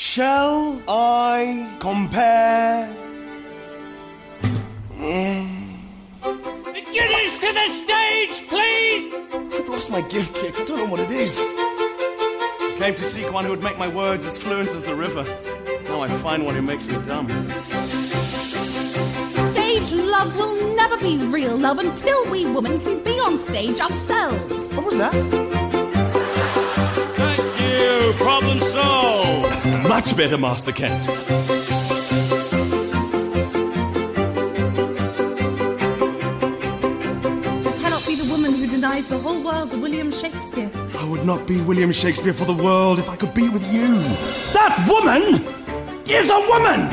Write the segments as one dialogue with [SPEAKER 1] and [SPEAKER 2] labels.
[SPEAKER 1] Shall I compare?
[SPEAKER 2] Guineas to the stage, please!
[SPEAKER 1] I've lost my gift kit. I don't know what it is. I came to seek one who would make my words as fluent as the river. Now I find one who makes me dumb.
[SPEAKER 3] Stage love will never be real love until we women can be on stage ourselves.
[SPEAKER 1] What was that?
[SPEAKER 2] Thank you, problem solved!
[SPEAKER 1] Much better, Master Kent.
[SPEAKER 3] You cannot be the woman who denies the whole world to William Shakespeare.
[SPEAKER 1] I would not be William Shakespeare for the world if I could be with you.
[SPEAKER 2] That woman is a woman!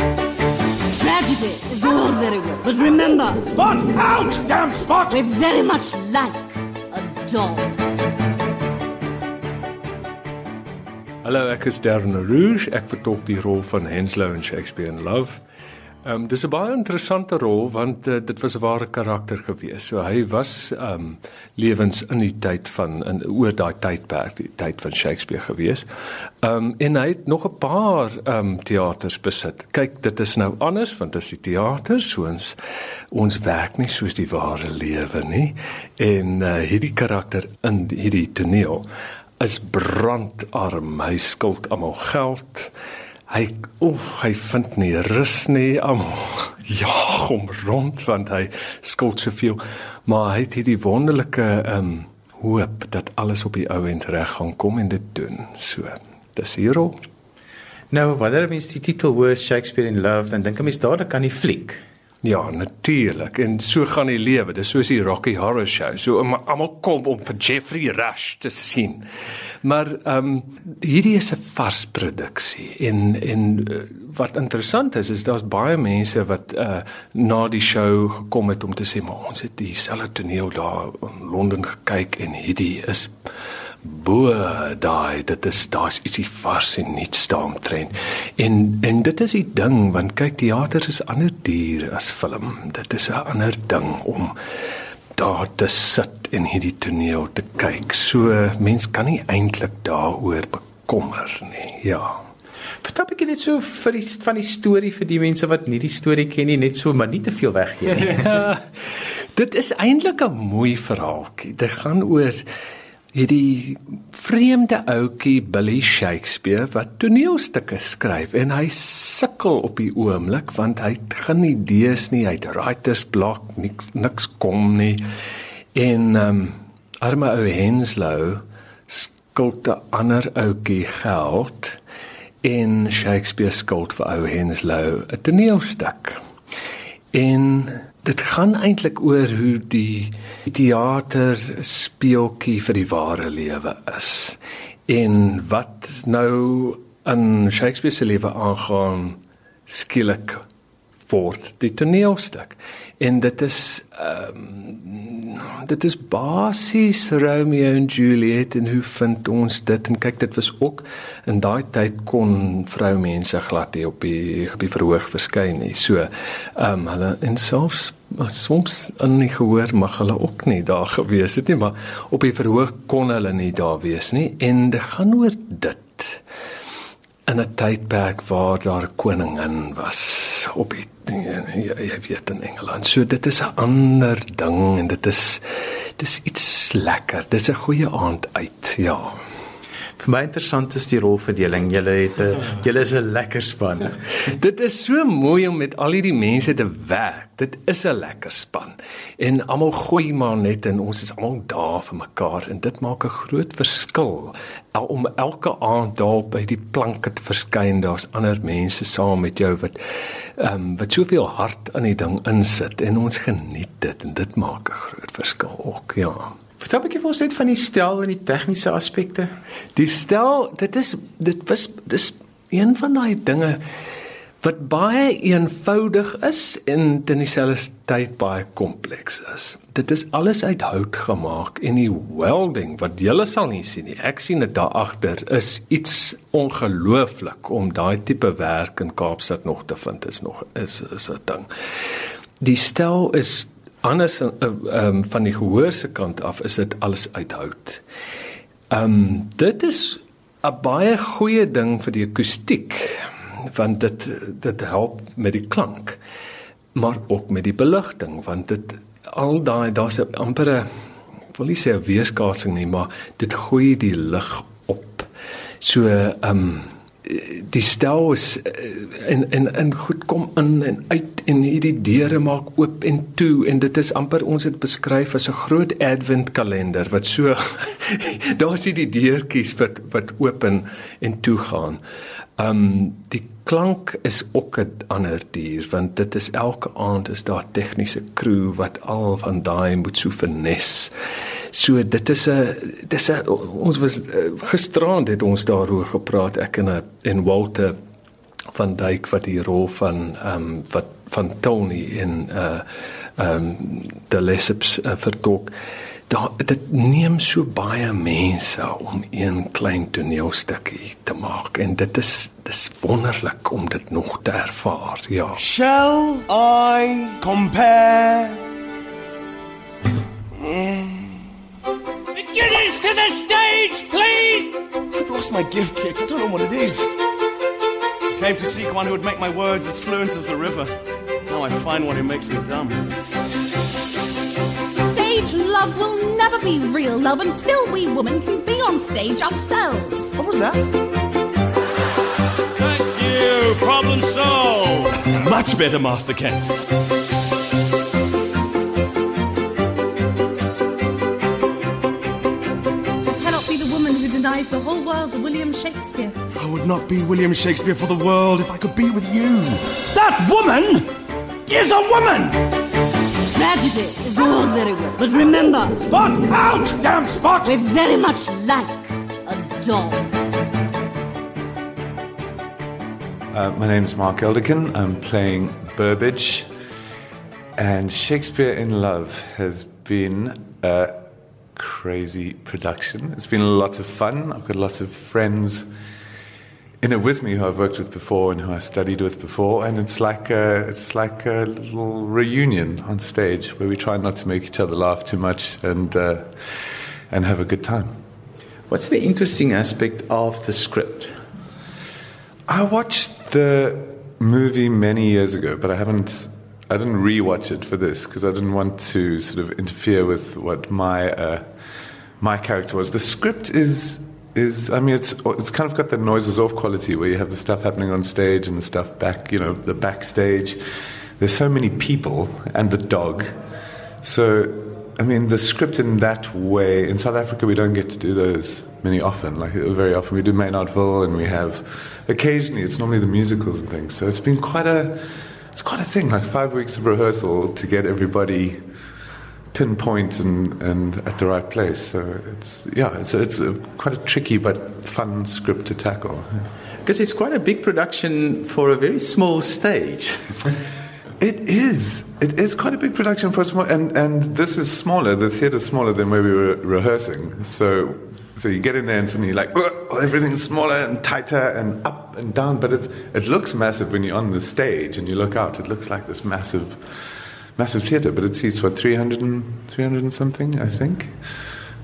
[SPEAKER 4] Tragedy is all very well, but remember,
[SPEAKER 2] Spot out, damn spot!
[SPEAKER 4] we're very much like a dog.
[SPEAKER 5] Hallo, ek is Darren Rouge. Ek vertolk die rol van Henslow in Shakespeare in Love. Ehm um, dis 'n baie interessante rol want uh, dit was 'n ware karakter gewees. So hy was ehm um, lewens in die tyd van in oor daai tydperk, die tyd van Shakespeare gewees. Ehm um, en hy het nog 'n paar ehm um, teaters besit. Kyk, dit is nou anders want dit is die teater, so ons ons werk nie soos die ware lewe nie. En uh, hierdie karakter in hierdie toneel is brandarm. Hy skuld almal geld. Hy oef, hy vind nie rus nie. Almal jaag hom rond want hy skuld soveel. Maar hy het hierdie wonderlike ehm um, hoop dat alles op die ou end reg gaan kom en dit doen. So, dis hierop.
[SPEAKER 6] Nou, wanneer mens die titel hoor Shakespeare in Love, dan dink 'n mens dadelik aan die fliek.
[SPEAKER 5] Ja, natuurlik. En so gaan die lewe. Dis soos die Rocky Horror Show. So almal kom om vir Jeffrey Rush te sien. Maar ehm um, hierdie is 'n vars produksie en en uh, wat interessant is is daar's baie mense wat uh na die show gekom het om te sê maar ons het dieselfde toneel daar in Londen gekyk en hierdie is bo daai dit is daar's ietsie vars en nuuts daaromtrent. En en dit is die ding want kyk teater is ander duur as film. Dit is 'n ander ding om daar te sit en hierdie toneel te kyk. So mens kan nie eintlik daaroor bekommer nie. Ja.
[SPEAKER 6] Vertel ek net so vir die van die storie vir die mense wat nie die storie ken nie, net so maar nie te veel weggee nie.
[SPEAKER 5] Ja. Dit is eintlik 'n mooi verhaaltjie. Dit gaan oor hierdie vreemde ouetjie Billy Shakespeare wat toneelstukke skryf en hy sukkel op die oomblik want hy het geen idees nie, hy het writer's block, niks niks kom nie. En ehm um, arme ou Henslow skuld 'n ander ouetjie geld en Shakespeare skuld vir ou Henslow 'n toneelstuk. En dit gaan eintlik oor hoe die teater speeltjie vir die ware lewe is. En wat nou in Shakespeare se lewe aangaan skielik word die toneelstuk. En dit is ehm um, dit is basies Romeo en Juliet en hoe vind ons dit en kyk dit was ook in daai tyd kon vroumense glad nie op die op die verhoog verskyn nie. So ehm um, hulle en selfs soms in die gehoor mag hulle ook nie daar gewees het nie, maar op die verhoog kon hulle nie daar wees nie en dit gaan oor dit in 'n tydperk waar daar 'n koningin was op die jy, jy weet in Engeland. So dit is 'n ander ding en dit is dis iets lekker. Dis 'n goeie aand uit, ja.
[SPEAKER 6] Vir my interessant is die rolverdeling. Julle het 'n julle is 'n lekker span.
[SPEAKER 5] Dit is so mooi om met al hierdie mense te werk. Dit is 'n lekker span. En almal gooi maar net en ons is almal daar vir mekaar en dit maak 'n groot verskil. Om elke aand daar by die planke te verskyn, daar's ander mense saam met jou wat ehm um, wat soveel hart in die ding insit en ons geniet dit en dit maak 'n groot verskil ook, ja.
[SPEAKER 6] Vertel 'n bietjie vir ons net van die stel en die tegniese aspekte.
[SPEAKER 5] Die stel, dit is dit was dis een van daai dinge wat baie eenvoudig is en ten dieselfde tyd baie kompleks is. Dit is alles uit hout gemaak en die welding wat jy sal nie sien nie. Ek sien dit daar agter is iets ongelooflik om daai tipe werk in Kaapstad nog te vind is nog is is 'n ding. Die stel is anders ehm uh, um, van die gehoor se kant af is dit alles uit hout. Ehm um, dit is 'n baie goeie ding vir die akoestiek want dit dit help met die klank maar ook met die beligting want dit al daai daar's 'n ampere wil nie sê 'n weerskaatsing nie maar dit gooi die lig op so ehm um, die stel is en en en goed kom in en uit en hierdie deure maak oop en toe en dit is amper ons het beskryf as 'n groot advent kalender wat so daar's hierdie deurtjies wat wat oop en toe gaan. Um die klank is ook 'n ander dier want dit is elke aand is daar tegniese crew wat al van daai moet so vernes. So dit is 'n dis 'n ons was eh, gisterand het ons daaroor gepraat ek en en Walter van Dijk wat die rol van ehm um, wat van Tony in uh ehm um, the Lesseps uh, vertolk daar dit neem so baie mense om een klein toneelstukkie te maak en dit is dis wonderlik om dit nog te ervaar ja
[SPEAKER 1] Shall I compare? Yeah.
[SPEAKER 2] To the stage, please!
[SPEAKER 1] I've lost my gift kit. I don't know what it is. I came to seek one who would make my words as fluent as the river. Now I find one who makes me dumb.
[SPEAKER 3] Stage love will never be real love until we women can be on stage ourselves.
[SPEAKER 1] What was that?
[SPEAKER 2] Thank you, problem solved!
[SPEAKER 1] Much better, Master Kent.
[SPEAKER 3] Cannot be the woman who denies the whole world to William Shakespeare.
[SPEAKER 1] I would not be William Shakespeare for the world if I could be with you.
[SPEAKER 2] That woman is a woman!
[SPEAKER 4] Tragedy is all very well, but remember,
[SPEAKER 2] Spot out, damn Spot!
[SPEAKER 4] we're very much like a dog.
[SPEAKER 7] Uh, my name is Mark Elderkin. I'm playing Burbage. And Shakespeare in Love has been a crazy production. It's been lots of fun. I've got lots of friends in it with me who I've worked with before and who I studied with before. And it's like a, it's like a little reunion on stage where we try not to make each other laugh too much and, uh, and have a good time.
[SPEAKER 6] What's the interesting aspect of the script?
[SPEAKER 7] I watched the movie many years ago, but I haven't. I didn't rewatch it for this because I didn't want to sort of interfere with what my uh, my character was. The script is is I mean it's it's kind of got the noises off quality where you have the stuff happening on stage and the stuff back you know the backstage. There's so many people and the dog, so I mean the script in that way in South Africa we don't get to do those many often. Like very often we do Maynardville and we have occasionally it's normally the musicals and things. So it's been quite a it's quite a thing. Like five weeks of rehearsal to get everybody pinpoint and, and at the right place. So it's yeah, it's it's a, quite a tricky but fun script to tackle.
[SPEAKER 6] Because it's quite a big production for a very small stage.
[SPEAKER 7] It is. It is quite a big production for a small, and and this is smaller. The theatre's smaller than where we were rehearsing. So. So you get in there and suddenly you're like, everything's smaller and tighter and up and down, but it's, it looks massive when you're on the stage and you look out. It looks like this massive, massive theater, but it seats what 300 and 300 and something, I think.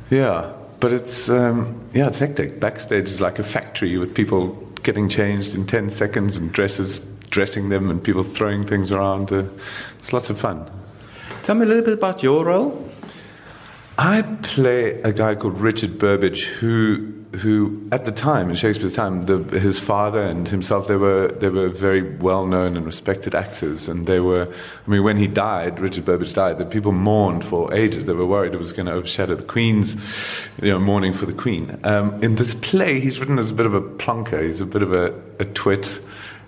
[SPEAKER 7] Yeah, but it's um, yeah, it's hectic. Backstage is like a factory with people getting changed in 10 seconds and dresses dressing them and people throwing things around. Uh, it's lots of fun.
[SPEAKER 6] Tell me a little bit about your role.
[SPEAKER 7] I play a guy called Richard Burbage, who, who at the time, in Shakespeare's time, the, his father and himself, they were, they were very well known and respected actors. And they were, I mean, when he died, Richard Burbage died, the people mourned for ages. They were worried it was going to overshadow the Queen's, you know, mourning for the Queen. Um, in this play, he's written as a bit of a plunker. He's a bit of a, a twit.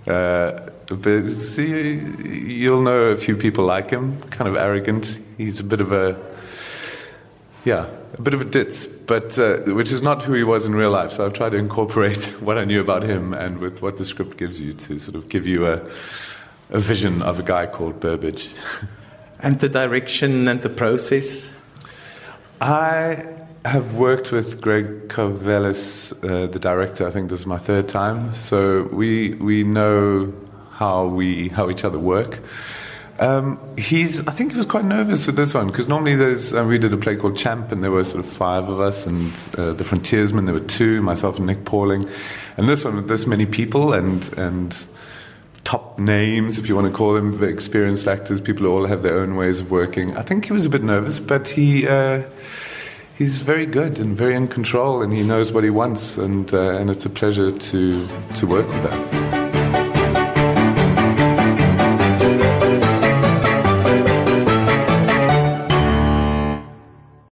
[SPEAKER 7] Uh, but see, you'll know a few people like him, kind of arrogant. He's a bit of a yeah, a bit of a ditz, but uh, which is not who he was in real life. So I've tried to incorporate what I knew about him and with what the script gives you to sort of give you a, a vision of a guy called Burbage.
[SPEAKER 6] And the direction and the process.
[SPEAKER 7] I have worked with Greg Covelis, uh, the director. I think this is my third time, so we we know how we how each other work. Um, he's. I think he was quite nervous with this one because normally there's. Uh, we did a play called Champ, and there were sort of five of us, and uh, the Frontiersmen there were two, myself and Nick Pauling, and this one with this many people and and top names, if you want to call them, experienced actors. People who all have their own ways of working. I think he was a bit nervous, but he. Uh, he's very good and very in control, and he knows what he wants, and uh, and it's a pleasure to to work with that.